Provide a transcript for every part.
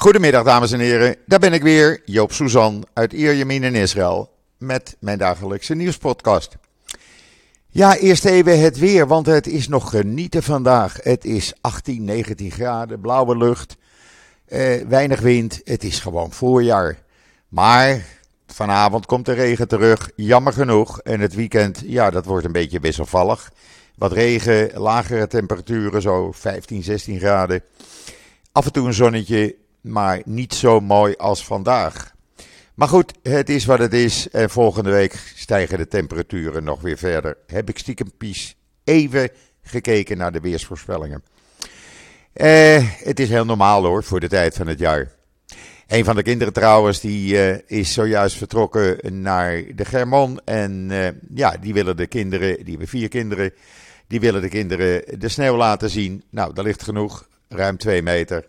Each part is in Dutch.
Goedemiddag dames en heren, daar ben ik weer, Joop Suzan uit Ierjemien in Israël met mijn dagelijkse nieuwspodcast. Ja, eerst even het weer, want het is nog genieten vandaag. Het is 18, 19 graden, blauwe lucht, eh, weinig wind, het is gewoon voorjaar. Maar vanavond komt de regen terug, jammer genoeg. En het weekend, ja, dat wordt een beetje wisselvallig. Wat regen, lagere temperaturen, zo 15, 16 graden. Af en toe een zonnetje, maar niet zo mooi als vandaag. Maar goed, het is wat het is. En volgende week stijgen de temperaturen nog weer verder. Heb ik stiekem pies even gekeken naar de weersvoorspellingen. Eh, het is heel normaal hoor, voor de tijd van het jaar. Een van de kinderen trouwens, die uh, is zojuist vertrokken naar de Germon. En uh, ja, die willen de kinderen, die hebben vier kinderen, die willen de kinderen de sneeuw laten zien. Nou, daar ligt genoeg, ruim twee meter.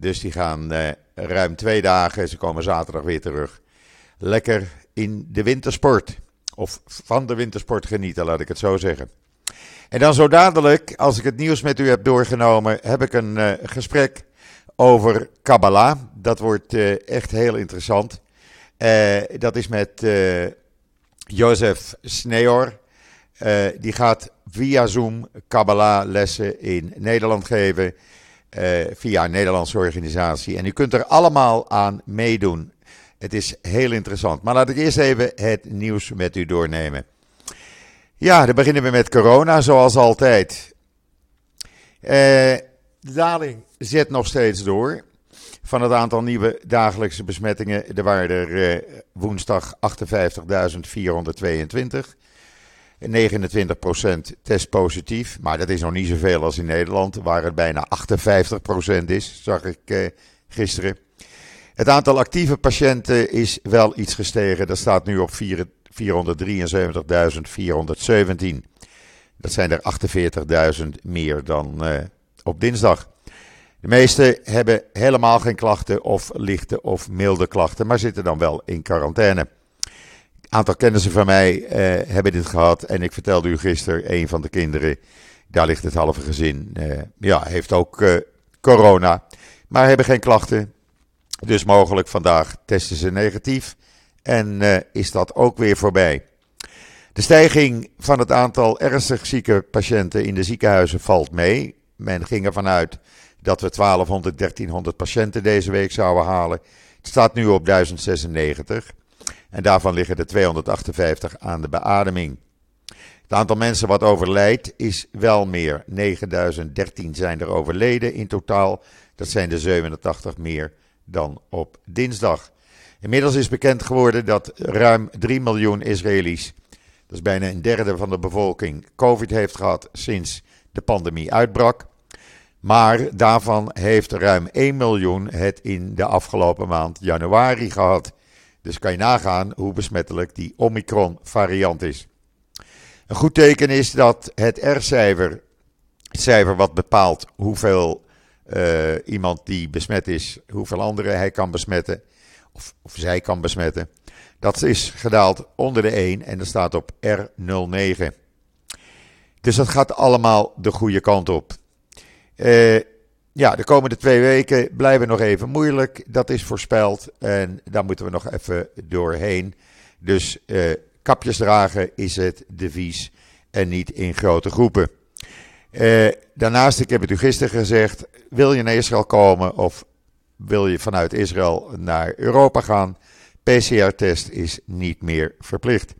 Dus die gaan uh, ruim twee dagen, ze komen zaterdag weer terug. Lekker in de wintersport. Of van de wintersport genieten, laat ik het zo zeggen. En dan zo dadelijk, als ik het nieuws met u heb doorgenomen, heb ik een uh, gesprek over Kabbalah. Dat wordt uh, echt heel interessant. Dat is met Jozef Sneor. die gaat via Zoom Kabbalah lessen in Nederland geven. Via een Nederlandse organisatie. En u kunt er allemaal aan meedoen. Het is heel interessant. Maar laat ik eerst even het nieuws met u doornemen. Ja, dan beginnen we met corona, zoals altijd. Uh, de daling zet nog steeds door. Van het aantal nieuwe dagelijkse besmettingen, er waren er uh, woensdag 58.422. 29% test positief, maar dat is nog niet zoveel als in Nederland, waar het bijna 58% is, zag ik uh, gisteren. Het aantal actieve patiënten is wel iets gestegen. Dat staat nu op 473.417. Dat zijn er 48.000 meer dan uh, op dinsdag. De meeste hebben helemaal geen klachten of lichte of milde klachten, maar zitten dan wel in quarantaine. Aantal kennissen van mij uh, hebben dit gehad en ik vertelde u gisteren, een van de kinderen, daar ligt het halve gezin, uh, ja, heeft ook corona, maar hebben geen klachten. Dus mogelijk vandaag testen ze negatief en is dat ook weer voorbij. De stijging van het aantal ernstig zieke patiënten in de ziekenhuizen valt mee. Men ging ervan uit dat we 1200, 1300 patiënten deze week zouden halen. Het staat nu op 1096 en daarvan liggen er 258 aan de beademing. Het aantal mensen wat overlijdt is wel meer. 9013 zijn er overleden in totaal. Dat zijn er 87 meer dan op dinsdag. Inmiddels is bekend geworden dat ruim 3 miljoen Israëli's, dat is bijna een derde van de bevolking, COVID heeft gehad sinds de pandemie uitbrak. Maar daarvan heeft ruim 1 miljoen het in de afgelopen maand januari gehad. Dus kan je nagaan hoe besmettelijk die Omicron-variant is. Een goed teken is dat het R-cijfer, het cijfer wat bepaalt hoeveel uh, iemand die besmet is, hoeveel anderen hij kan besmetten, of, zij kan besmetten. Dat is gedaald onder de 1 en dat staat op R09. Dus dat gaat allemaal de goede kant op. Uh, ja, de komende twee weken blijven nog even moeilijk. Dat is voorspeld en daar moeten we nog even doorheen. Dus uh, kapjes dragen is het devies en niet in grote groepen. Uh, daarnaast, ik heb het u gisteren gezegd, wil je naar Israël komen of wil je vanuit Israël naar Europa gaan? PCR-test is niet meer verplicht.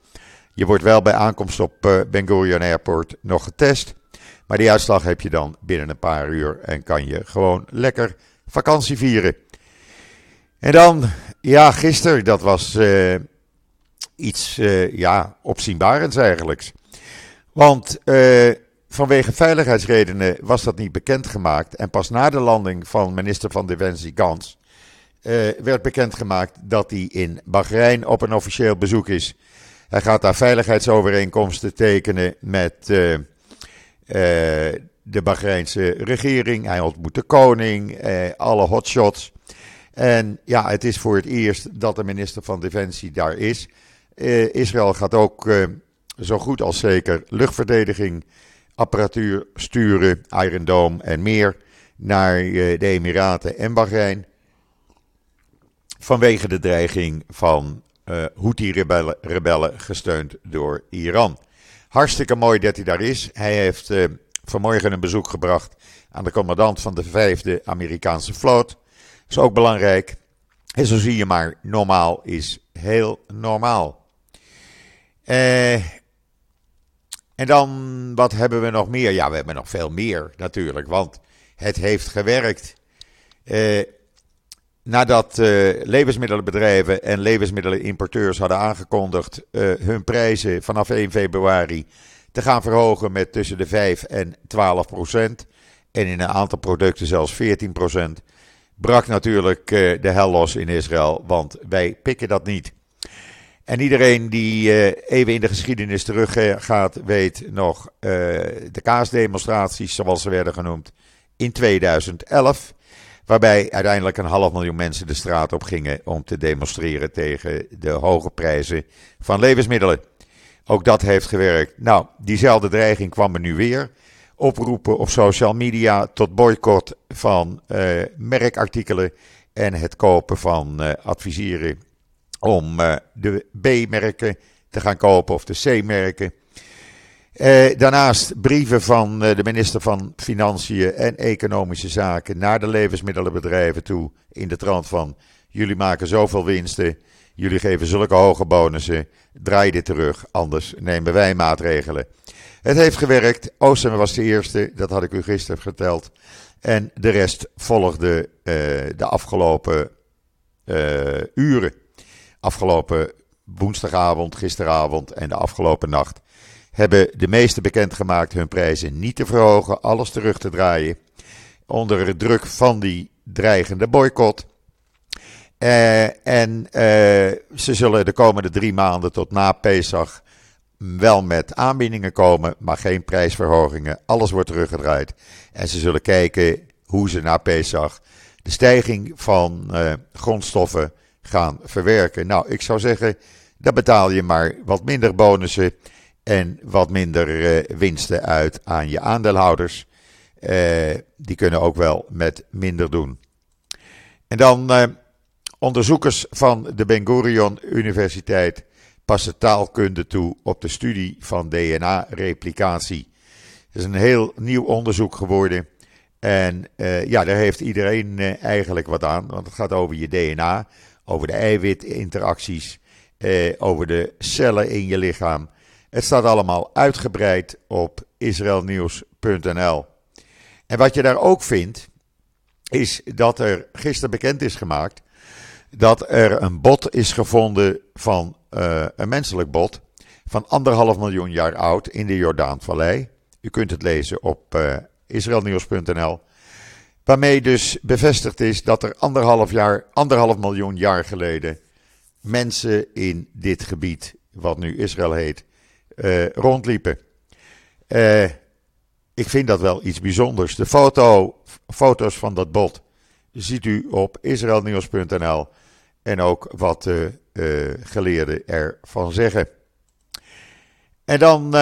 Je wordt wel bij aankomst op uh, Ben Gurion Airport nog getest. Maar die uitslag heb je dan binnen een paar uur en kan je gewoon lekker vakantie vieren. En dan, ja, gisteren, dat was uh, iets, uh, ja, opzienbarends eigenlijk. Want Vanwege veiligheidsredenen was dat niet bekendgemaakt. En pas na de landing van minister van Defensie Gans werd bekendgemaakt dat hij in Bahrein op een officieel bezoek is. Hij gaat daar veiligheidsovereenkomsten tekenen met de Bahreinse regering. Hij ontmoet de koning, alle hotshots. En ja, het is voor het eerst dat de minister van Defensie daar is. Israël gaat ook zo goed als zeker luchtverdediging apparatuur sturen, Iron Dome en meer naar eh, de Emiraten en Bahrein. vanwege de dreiging van uh, Houthi-rebellen rebellen gesteund door Iran. Hartstikke mooi dat hij daar is. Hij heeft uh, vanmorgen een bezoek gebracht aan de commandant van de vijfde Amerikaanse vloot. Is ook belangrijk. En zo zie je maar, normaal is heel normaal. Eh, en dan, wat hebben we nog meer? Ja, we hebben nog veel meer natuurlijk, want het heeft gewerkt. Eh, nadat uh, levensmiddelenbedrijven en levensmiddelenimporteurs hadden aangekondigd uh, hun prijzen vanaf 1 februari te gaan verhogen met tussen de 5 en 12 procent. En in een aantal producten zelfs 14 procent. Brak natuurlijk uh, de hel los in Israël, want wij pikken dat niet. En iedereen die even in de geschiedenis teruggaat, weet nog de kaasdemonstraties, zoals ze werden genoemd, in 2011. Waarbij uiteindelijk een half miljoen mensen de straat op gingen om te demonstreren tegen de hoge prijzen van levensmiddelen. Ook dat heeft gewerkt. Nou, diezelfde dreiging kwam er nu weer. Oproepen op social media tot boycott van uh, merkartikelen en het kopen van uh, adviseren om uh, de B-merken te gaan kopen of de C-merken. Eh, daarnaast brieven van eh, de minister van Financiën en Economische Zaken naar de levensmiddelenbedrijven toe. In de trant van: jullie maken zoveel winsten, jullie geven zulke hoge bonussen, draai dit terug, anders nemen wij maatregelen. Het heeft gewerkt. Oosten was de eerste, dat had ik u gisteren verteld. En de rest volgde uh, de afgelopen uh, uren. Afgelopen woensdagavond, gisteravond en de afgelopen nacht hebben de meeste bekendgemaakt hun prijzen niet te verhogen, alles terug te draaien. Onder de druk van die dreigende boycott. Uh, en uh, ze zullen de komende drie maanden tot na Pesach wel met aanbiedingen komen, maar geen prijsverhogingen. Alles wordt teruggedraaid. En ze zullen kijken hoe ze na Pesach de stijging van uh, grondstoffen gaan verwerken. Nou, ik zou zeggen, dan betaal je maar wat minder bonussen en wat minder uh, winsten uit aan je aandeelhouders. Uh, die kunnen ook wel met minder doen. En dan uh, onderzoekers van de Ben Gurion Universiteit passen taalkunde toe op de studie van DNA-replicatie. Het is een heel nieuw onderzoek geworden. En ja, daar heeft iedereen eigenlijk wat aan, want het gaat over je DNA, over de eiwitinteracties, over de cellen in je lichaam. Het staat allemaal uitgebreid op israelnieuws.nl. En wat je daar ook vindt, is dat er gisteren bekend is gemaakt dat er een bot is gevonden van uh, een menselijk bot van anderhalf miljoen jaar oud in de Jordaanvallei. U kunt het lezen op uh, israelnieuws.nl. Waarmee dus bevestigd is dat er anderhalf, jaar, anderhalf miljoen jaar geleden mensen in dit gebied, wat nu Israël heet, uh, rondliepen. Uh, ik vind dat wel iets bijzonders. De foto, foto's van dat bot ziet u op israelnieuws.nl en ook wat de uh, geleerden ervan zeggen. En dan,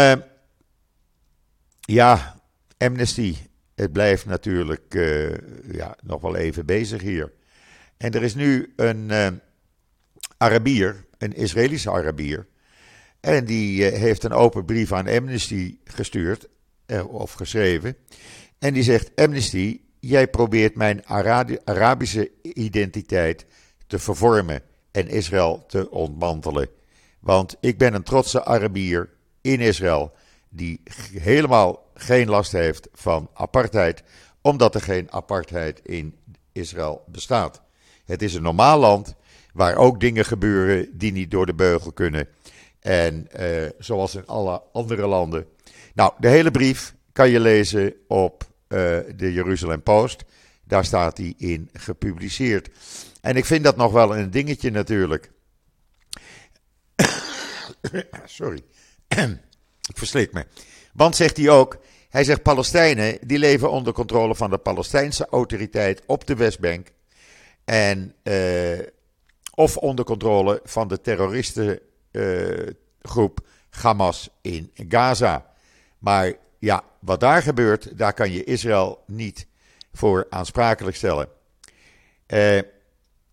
ja, Amnesty. Het blijft natuurlijk ja, nog wel even bezig hier. En er is nu een Arabier, een Israëlische Arabier, en die eh, heeft een open brief aan Amnesty gestuurd, eh, of geschreven. En die zegt: Amnesty, jij probeert mijn Arabische identiteit te vervormen en Israël te ontmantelen. Want ik ben een trotse Arabier in Israël die helemaal geen last heeft van apartheid, omdat er geen apartheid in Israël bestaat. Het is een normaal land waar ook dingen gebeuren die niet door de beugel kunnen. En uh, zoals in alle andere landen. Nou, de hele brief kan je lezen op uh, de Jeruzalem Post. Daar staat die in gepubliceerd. En ik vind dat nog wel een dingetje natuurlijk. Sorry. ik verslik me. Want zegt hij ook. Hij zegt Palestijnen die leven onder controle van de Palestijnse autoriteit op de Westbank. En, uh, of onder controle van de terroristen groep Hamas in Gaza. Maar ja, wat daar gebeurt, daar kan je Israël niet voor aansprakelijk stellen. Uh,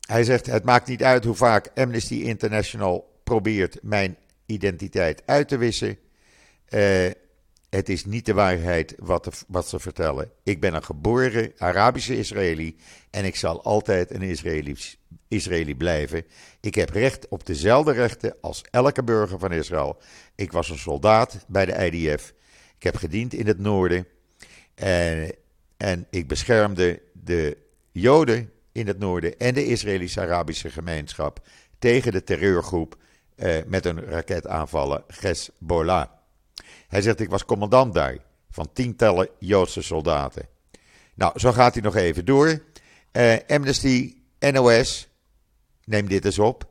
hij zegt: Het maakt niet uit hoe vaak Amnesty International probeert mijn identiteit uit te wissen. Uh, het is niet de waarheid wat, wat, ze vertellen. Ik ben een geboren Arabische Israëli en ik zal altijd een Israëli, blijven. Ik heb recht op dezelfde rechten als elke burger van Israël. Ik was een soldaat bij de IDF. Ik heb gediend in het noorden. En, en ik beschermde de Joden in het noorden en de Israëlische-Arabische gemeenschap tegen de terreurgroep eh, met een raketaanvallen Hezbollah. Hij zegt, ik was commandant daar van tientallen Joodse soldaten. Nou, zo gaat hij nog even door. Uh, Amnesty, NOS, neem dit eens op.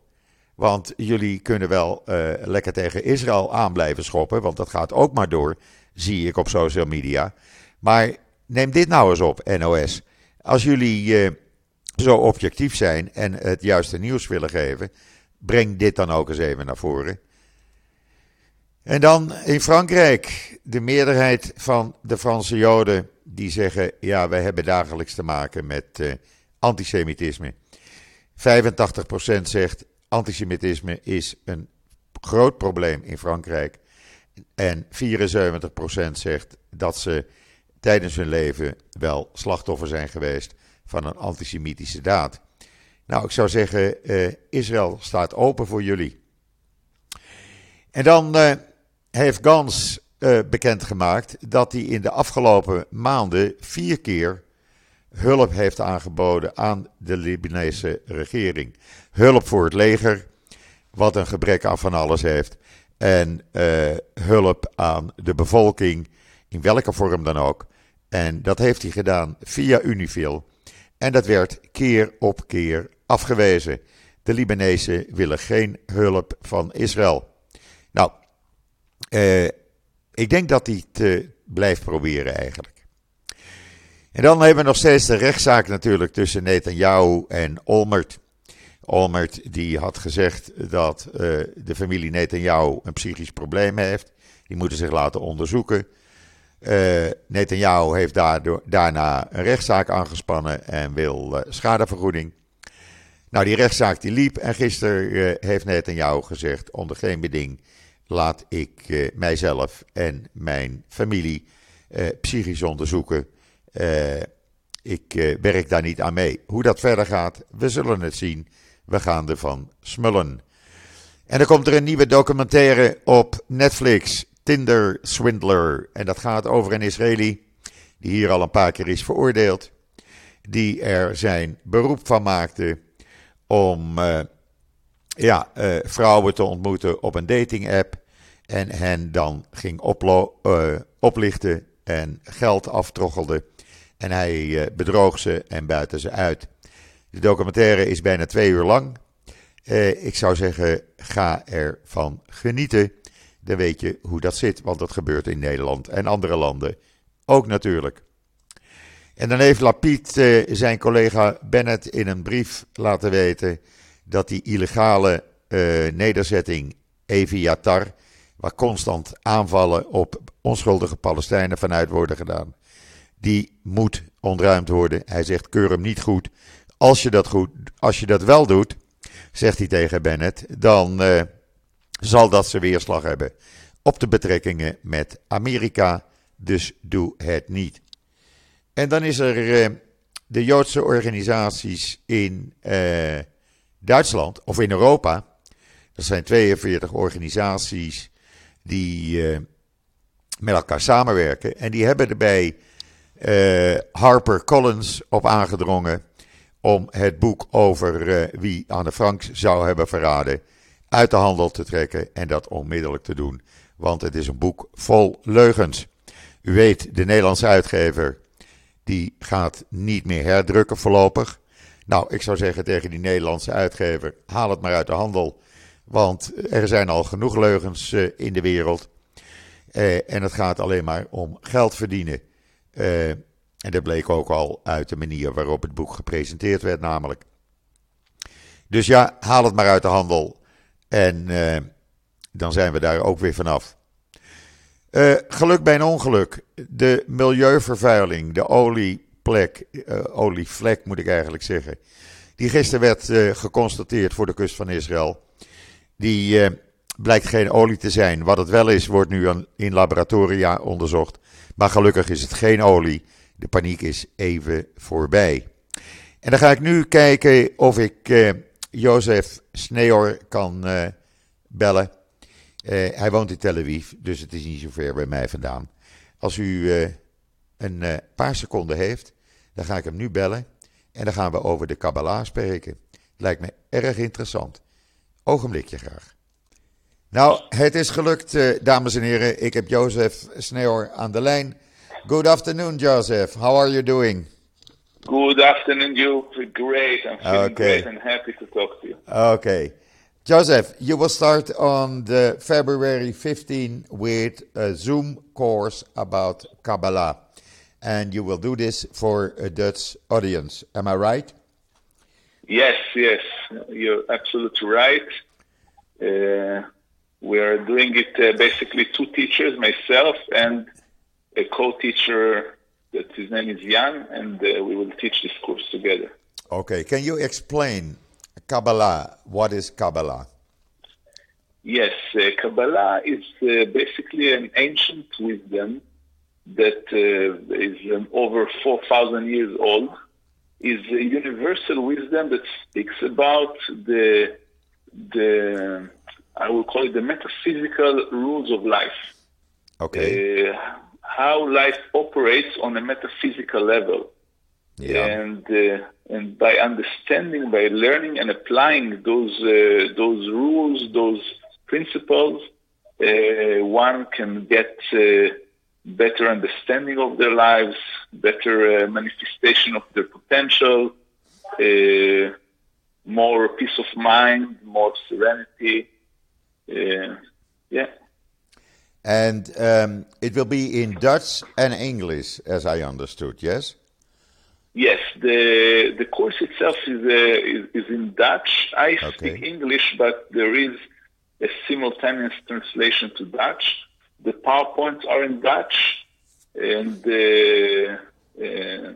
Want jullie kunnen wel uh, lekker tegen Israël aan blijven schoppen, want dat gaat ook maar door, zie ik op social media. Maar neem dit nou eens op, NOS. Als jullie uh, zo objectief zijn en het juiste nieuws willen geven, breng dit dan ook eens even naar voren. En dan in Frankrijk, de meerderheid van de Franse Joden die zeggen: ja, wij hebben dagelijks te maken met uh, antisemitisme. 85% zegt antisemitisme is een groot probleem in Frankrijk. En 74% zegt dat ze tijdens hun leven wel slachtoffer zijn geweest van een antisemitische daad. Nou, ik zou zeggen, uh, Israël staat open voor jullie. En dan uh, heeft Gans uh, bekendgemaakt dat hij in de afgelopen maanden vier keer hulp heeft aangeboden aan de Libanese regering. Hulp voor het leger, wat een gebrek aan van alles heeft. En uh, hulp aan de bevolking, in welke vorm dan ook. En dat heeft hij gedaan via Unifil. En dat werd keer op keer afgewezen. De Libanezen willen geen hulp van Israël. Nou, uh, ik denk dat hij het blijft proberen eigenlijk. En dan hebben we nog steeds de rechtszaak natuurlijk tussen Netanyahu en Olmert. Olmert die had gezegd dat uh, de familie Netanyahu een psychisch probleem heeft. Die moeten zich laten onderzoeken. Uh, Netanyahu heeft daardoor, daarna een rechtszaak aangespannen en wil schadevergoeding. Nou, die rechtszaak die liep en gisteren uh, heeft Netanyahu gezegd onder geen beding laat ik uh, mijzelf en mijn familie uh, psychisch onderzoeken. Uh, ik werk daar niet aan mee. Hoe dat verder gaat, we zullen het zien. We gaan ervan smullen. En dan komt er een nieuwe documentaire op Netflix, Tinder Swindler. En dat gaat over een Israëli die hier al een paar keer is veroordeeld. Die er zijn beroep van maakte om ja, uh, vrouwen te ontmoeten op een dating app. En hen dan ging uh, oplichten en geld aftroggelde. En hij uh, bedroog ze en buiten ze uit. De documentaire is bijna twee uur lang. ik zou zeggen, ga ervan genieten. Dan weet je hoe dat zit, want dat gebeurt in Nederland en andere landen ook natuurlijk. En dan heeft Lapid zijn collega Bennett in een brief laten weten dat die illegale uh, nederzetting Eviatar, waar constant aanvallen op onschuldige Palestijnen vanuit worden gedaan, die moet ontruimd worden. Hij zegt: keur hem niet goed. Als je dat, goed, als je dat wel doet, zegt hij tegen Bennett, dan uh, zal dat zijn weerslag hebben op de betrekkingen met Amerika. Dus doe het niet. En dan is er uh, de Joodse organisaties in Duitsland of in Europa. Dat zijn 42 organisaties die uh, met elkaar samenwerken. En die hebben erbij uh, Harper Collins op aangedrongen om het boek over uh, wie Anne Frank zou hebben verraden uit de handel te trekken en dat onmiddellijk te doen. Want het is een boek vol leugens. U weet, de Nederlandse uitgever die gaat niet meer herdrukken voorlopig. Nou, ik zou zeggen tegen die Nederlandse uitgever: haal het maar uit de handel. Want er zijn al genoeg leugens uh, in de wereld. Uh, en het gaat alleen maar om geld verdienen. Uh, en dat bleek ook al uit de manier waarop het boek gepresenteerd werd, namelijk. Dus ja, haal het maar uit de handel. En dan zijn we daar ook weer vanaf. geluk bij een ongeluk. De milieuvervuiling, de olie plek, uh, moet ik eigenlijk zeggen, die gisteren werd geconstateerd voor de kust van Israël. Die blijkt geen olie te zijn. Wat het wel is, wordt nu in laboratoria onderzocht. Maar gelukkig is het geen olie. De paniek is even voorbij. En dan ga ik nu kijken of ik uh, Jozef Sneor kan bellen. Hij woont in Tel Aviv, dus het is niet zo ver bij mij vandaan. Als u een paar seconden heeft, dan ga ik hem nu bellen. En dan gaan we over de Kabbalah spreken. Lijkt me erg interessant. Ogenblikje graag. Nou, het is gelukt, dames en heren. Ik heb Jozef Sneor aan de lijn. Good afternoon, Joseph. How are you doing? Good afternoon, you. Great. I'm feeling okay. great and happy to talk to you. Okay. Joseph, you will start on the February 15 with a Zoom course about Kabbalah. And you will do this for a Dutch audience. Am I right? Yes, yes. You're absolutely right. Uh, we are doing it uh, basically two teachers, myself and a co-teacher that his name is Jan, and uh, we will teach this course together. Okay, can you explain Kabbalah? What is Kabbalah? Yes, uh, Kabbalah is uh, basically an ancient wisdom that uh, is um, over 4,000 years old. Is a universal wisdom that speaks about the the I will call it the metaphysical rules of life. Okay. Uh, how life operates on a metaphysical level. Yeah. And uh, and by understanding, by learning and applying those uh, those rules, those principles, uh, one can get uh, better understanding of their lives, better uh, manifestation of their potential, uh, more peace of mind, more serenity. yeah. And um, it will be in Dutch and English, as I understood. Yes. Yes, the the course itself is uh, is, is, in Dutch. I okay. speak English, but there is a simultaneous translation to Dutch. The PowerPoints are in Dutch, and uh, uh,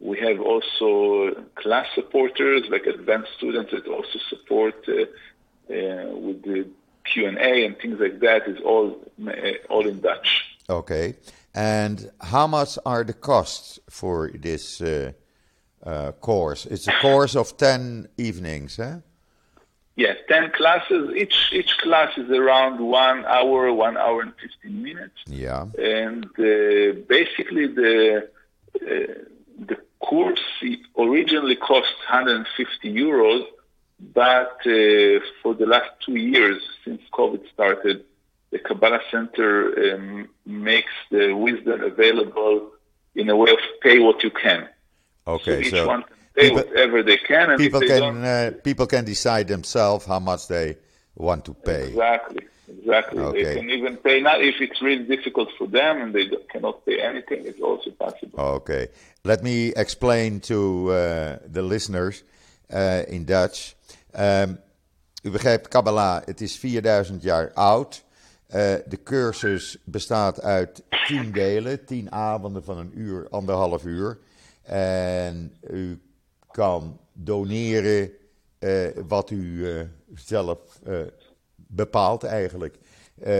we have also class supporters, like advanced students, that also support uh, with the Q and A and things like that is all all in Dutch. Okay, and how much are the costs for this uh, uh, course? It's a course of ten evenings, eh? Yes, ten classes. Each each class is around one hour, one hour and fifteen minutes. Yeah, and uh, basically the uh, the course originally cost 150 euros but uh, for the last two years, since COVID started, the Kabbalah Center um, makes the wisdom available in a way of pay what you can. Okay, so each so people, whatever they can, and people can uh, people can decide themselves how much they want to pay. Exactly, exactly. Okay. They can even pay not if it's really difficult for them and they cannot pay anything. It's also possible. Okay, let me explain to uh, the listeners uh, in Dutch. Um, u begrijpt, Kabbalah, het is 4000 jaar oud. Uh, de cursus bestaat uit tien delen, tien avonden van een uur, anderhalf uur. En u kan doneren uh, wat u uh, zelf bepaalt eigenlijk.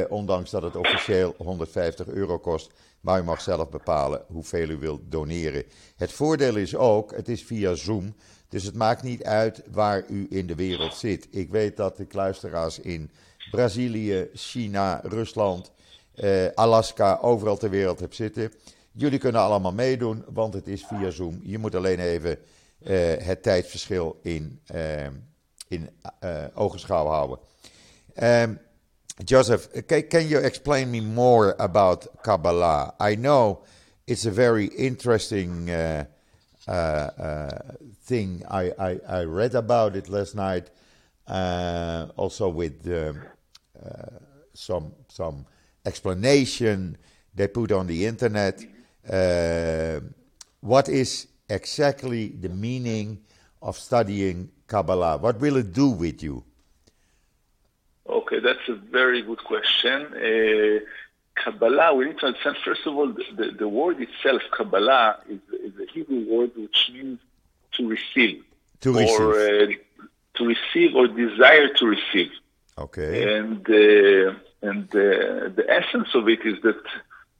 ondanks dat het officieel 150 euro kost. Maar u mag zelf bepalen hoeveel u wilt doneren. Het voordeel is ook, het is via Zoom. Dus het maakt niet uit waar u in de wereld zit. Ik weet dat ik luisteraars in Brazilië, China, Rusland, eh, Alaska, overal ter wereld heb zitten. Jullie kunnen allemaal meedoen, want het is via Zoom. Je moet alleen even eh, het tijdsverschil in, uh, in ogenschouw houden. Um, Joseph, can you explain me more about Kabbalah? I know it's a very interesting thing. I, I, I, read about it last night, also with some some explanation they put on the internet. what is exactly the meaning of studying Kabbalah? What will it do with you? Okay, that's a very good question. Uh, Kabbalah, we need to understand, first of all, the, the, the word itself, Kabbalah, is, is, a Hebrew word which means to receive. To receive. or uh, to receive or desire to receive. Okay. And uh, and uh, the essence of it is that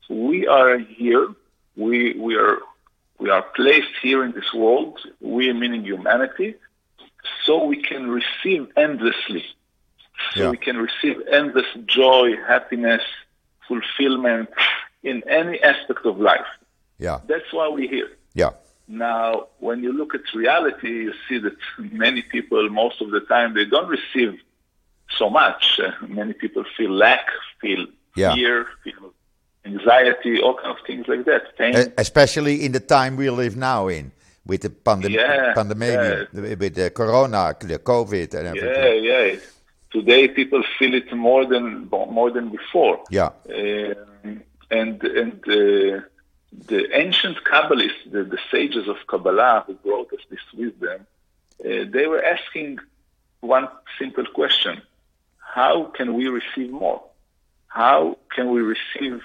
we are here. We we are we are placed here in this world. We meaning humanity, so we can receive endlessly. So Yeah. we can receive endless joy, happiness, fulfillment in any aspect of life. Yeah. That's why we're here. Yeah. Now, when you look at reality, you see that many people, most of the time, they don't receive so much. Uh, many people feel lack, feel Yeah. fear, feel anxiety, all kinds of things like that. Pain. Especially in the time we live now in, with the pandem- Yeah, pandemic, with the corona, the COVID, and yeah, everything. yeah. Today, people feel it more than more than before. Yeah. Um, and and uh, the ancient Kabbalists, the, the sages of Kabbalah who brought us this wisdom, uh, they were asking one simple question: How can we receive more? How can we receive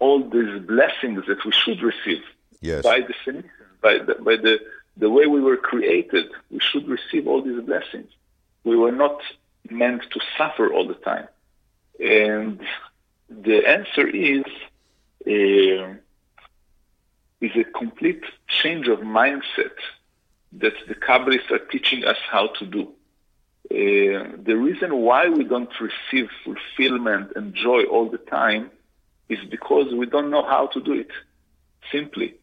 all these blessings that we should receive? Yes. By definition, by the, by the the way we were created, we should receive all these blessings. We were not meant to suffer all the time. And the answer is uh, is a complete change of mindset that the Kabbalists are teaching us how to do. Uh, the reason why we don't receive fulfillment and joy all the time is because we don't know how to do it. Simply,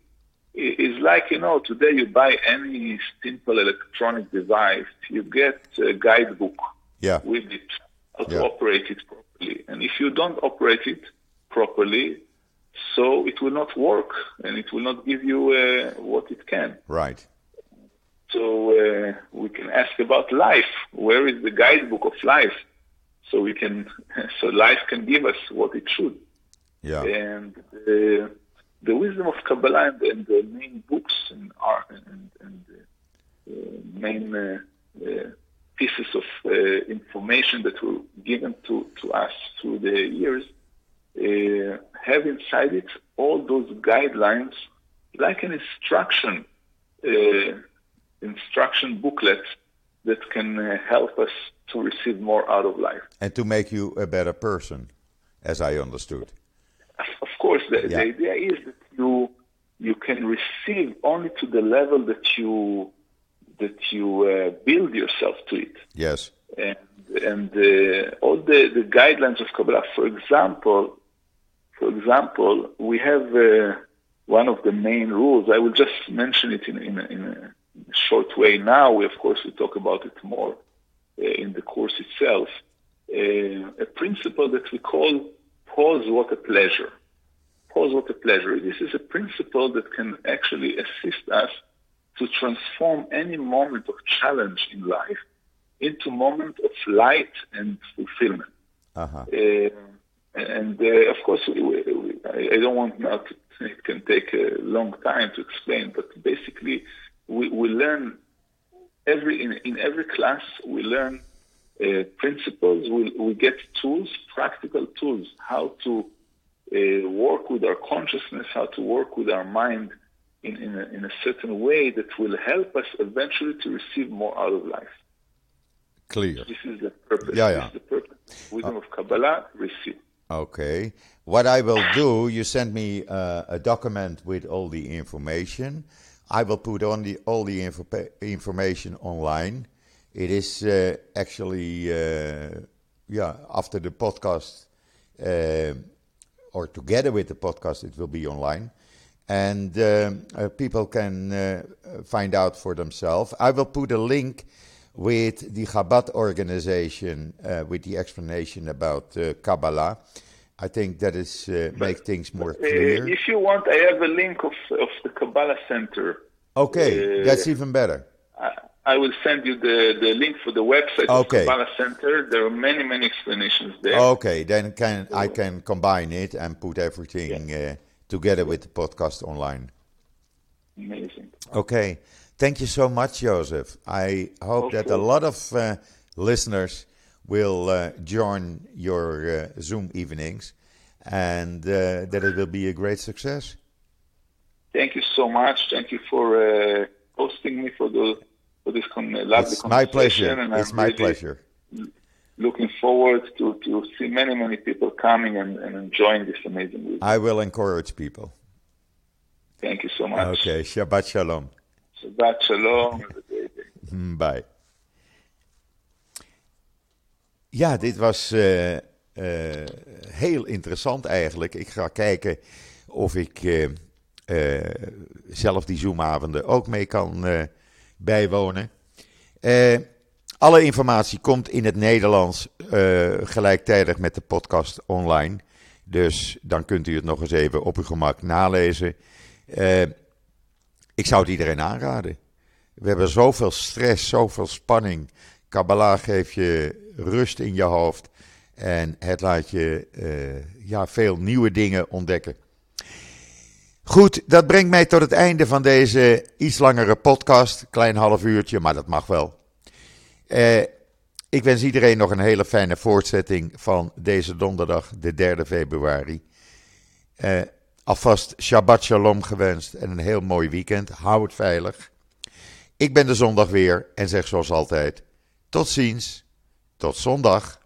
it's like you know today you buy any simple electronic device, you get a guidebook Yeah. with it, how to Yeah. operate it properly. And if you don't operate it properly, so it will not work and it will not give you uh, what it can. Right. So uh, we can ask about life. Where is the guidebook of life? So we can, so life can give us what it should. Yeah. And uh, the wisdom of Kabbalah and, and the main books and art and, and uh, uh, main uh, uh, pieces of uh, information that were given to, to us through the years uh, have inside it all those guidelines, like an instruction uh, instruction booklet that can uh, help us to receive more out of life. And to make you a better person, as I understood. The, Yeah. the idea is that you you can receive only to the level that you that you uh, build yourself to it. Yes. and and uh, all the, the guidelines of Kabbalah. For example, for example, we have uh, one of the main rules. I will just mention it in in a, in a short way now. We of course we talk about it more uh, in the course itself. Uh, a principle that we call pause what a pleasure. What a pleasure. This is a principle that can actually assist us to transform any moment of challenge in life into moment of light and fulfillment. Uh-huh. Uh, and uh, of course, we, we, I don't want now to, it can take a long time to explain, but basically, we, we learn every in, in every class we learn uh, principles. We, we get tools, practical tools, how to uh, work with our consciousness, how to work with our mind in, in, a, in a certain way that will help us eventually to receive more out of life. Clear. This is the purpose. Yeah, This yeah. is the purpose. Wisdom of Kabbalah, receive. Okay. What I will do, you send me uh, a document with all the information. I will put on the all the info- information online. It is uh, actually, uh, yeah, after the podcast, uh, or together with the podcast, it will be online. And um, uh, people can uh, find out for themselves. I will put a link with the Chabad organization uh, with the explanation about uh, Kabbalah. I think that is uh, make things more Uh, clear. if you want, I have a link of, of the Kabbalah Center. Okay, uh, that's even better. I, will send you the, the link for the website Okay. of Kabbalah Center. There are many, many explanations there. Okay, then can I can combine it and put everything uh, together with the podcast online. Amazing. Okay, thank you so much, Joseph. I hope that a lot of uh, listeners will uh, join your uh, Zoom evenings, and uh, that it will be a great success. Thank you so much. Thank you for uh, hosting me for the voor this lovely It's my pleasure. And It's I'm my really pleasure. looking forward to, to see many, many people coming and, and enjoying this amazing week. I will encourage people. Thank you so much. Okay, Shabbat Shalom. Shabbat Shalom. Hmm, Bye. Ja, dit was eh, eh, heel interessant eigenlijk. Ik ga kijken of ik eh, eh, zelf die Zoomavonden ook mee kan eh, bijwonen. Eh, alle informatie komt in het Nederlands gelijktijdig met de podcast online. Dus dan kunt u het nog eens even op uw gemak nalezen. Ik zou het iedereen aanraden. We hebben zoveel stress, zoveel spanning. Kabbalah geeft je rust in je hoofd. En het laat je ja, veel nieuwe dingen ontdekken. Goed, dat brengt mij tot het einde van deze iets langere podcast. Klein half uurtje, maar dat mag wel. Eh, ik wens iedereen nog een hele fijne voortzetting van deze donderdag, de 3 februari. Eh, alvast Shabbat Shalom gewenst en een heel mooi weekend. Hou het veilig. Ik ben de zondag weer en zeg zoals altijd: tot ziens, tot zondag.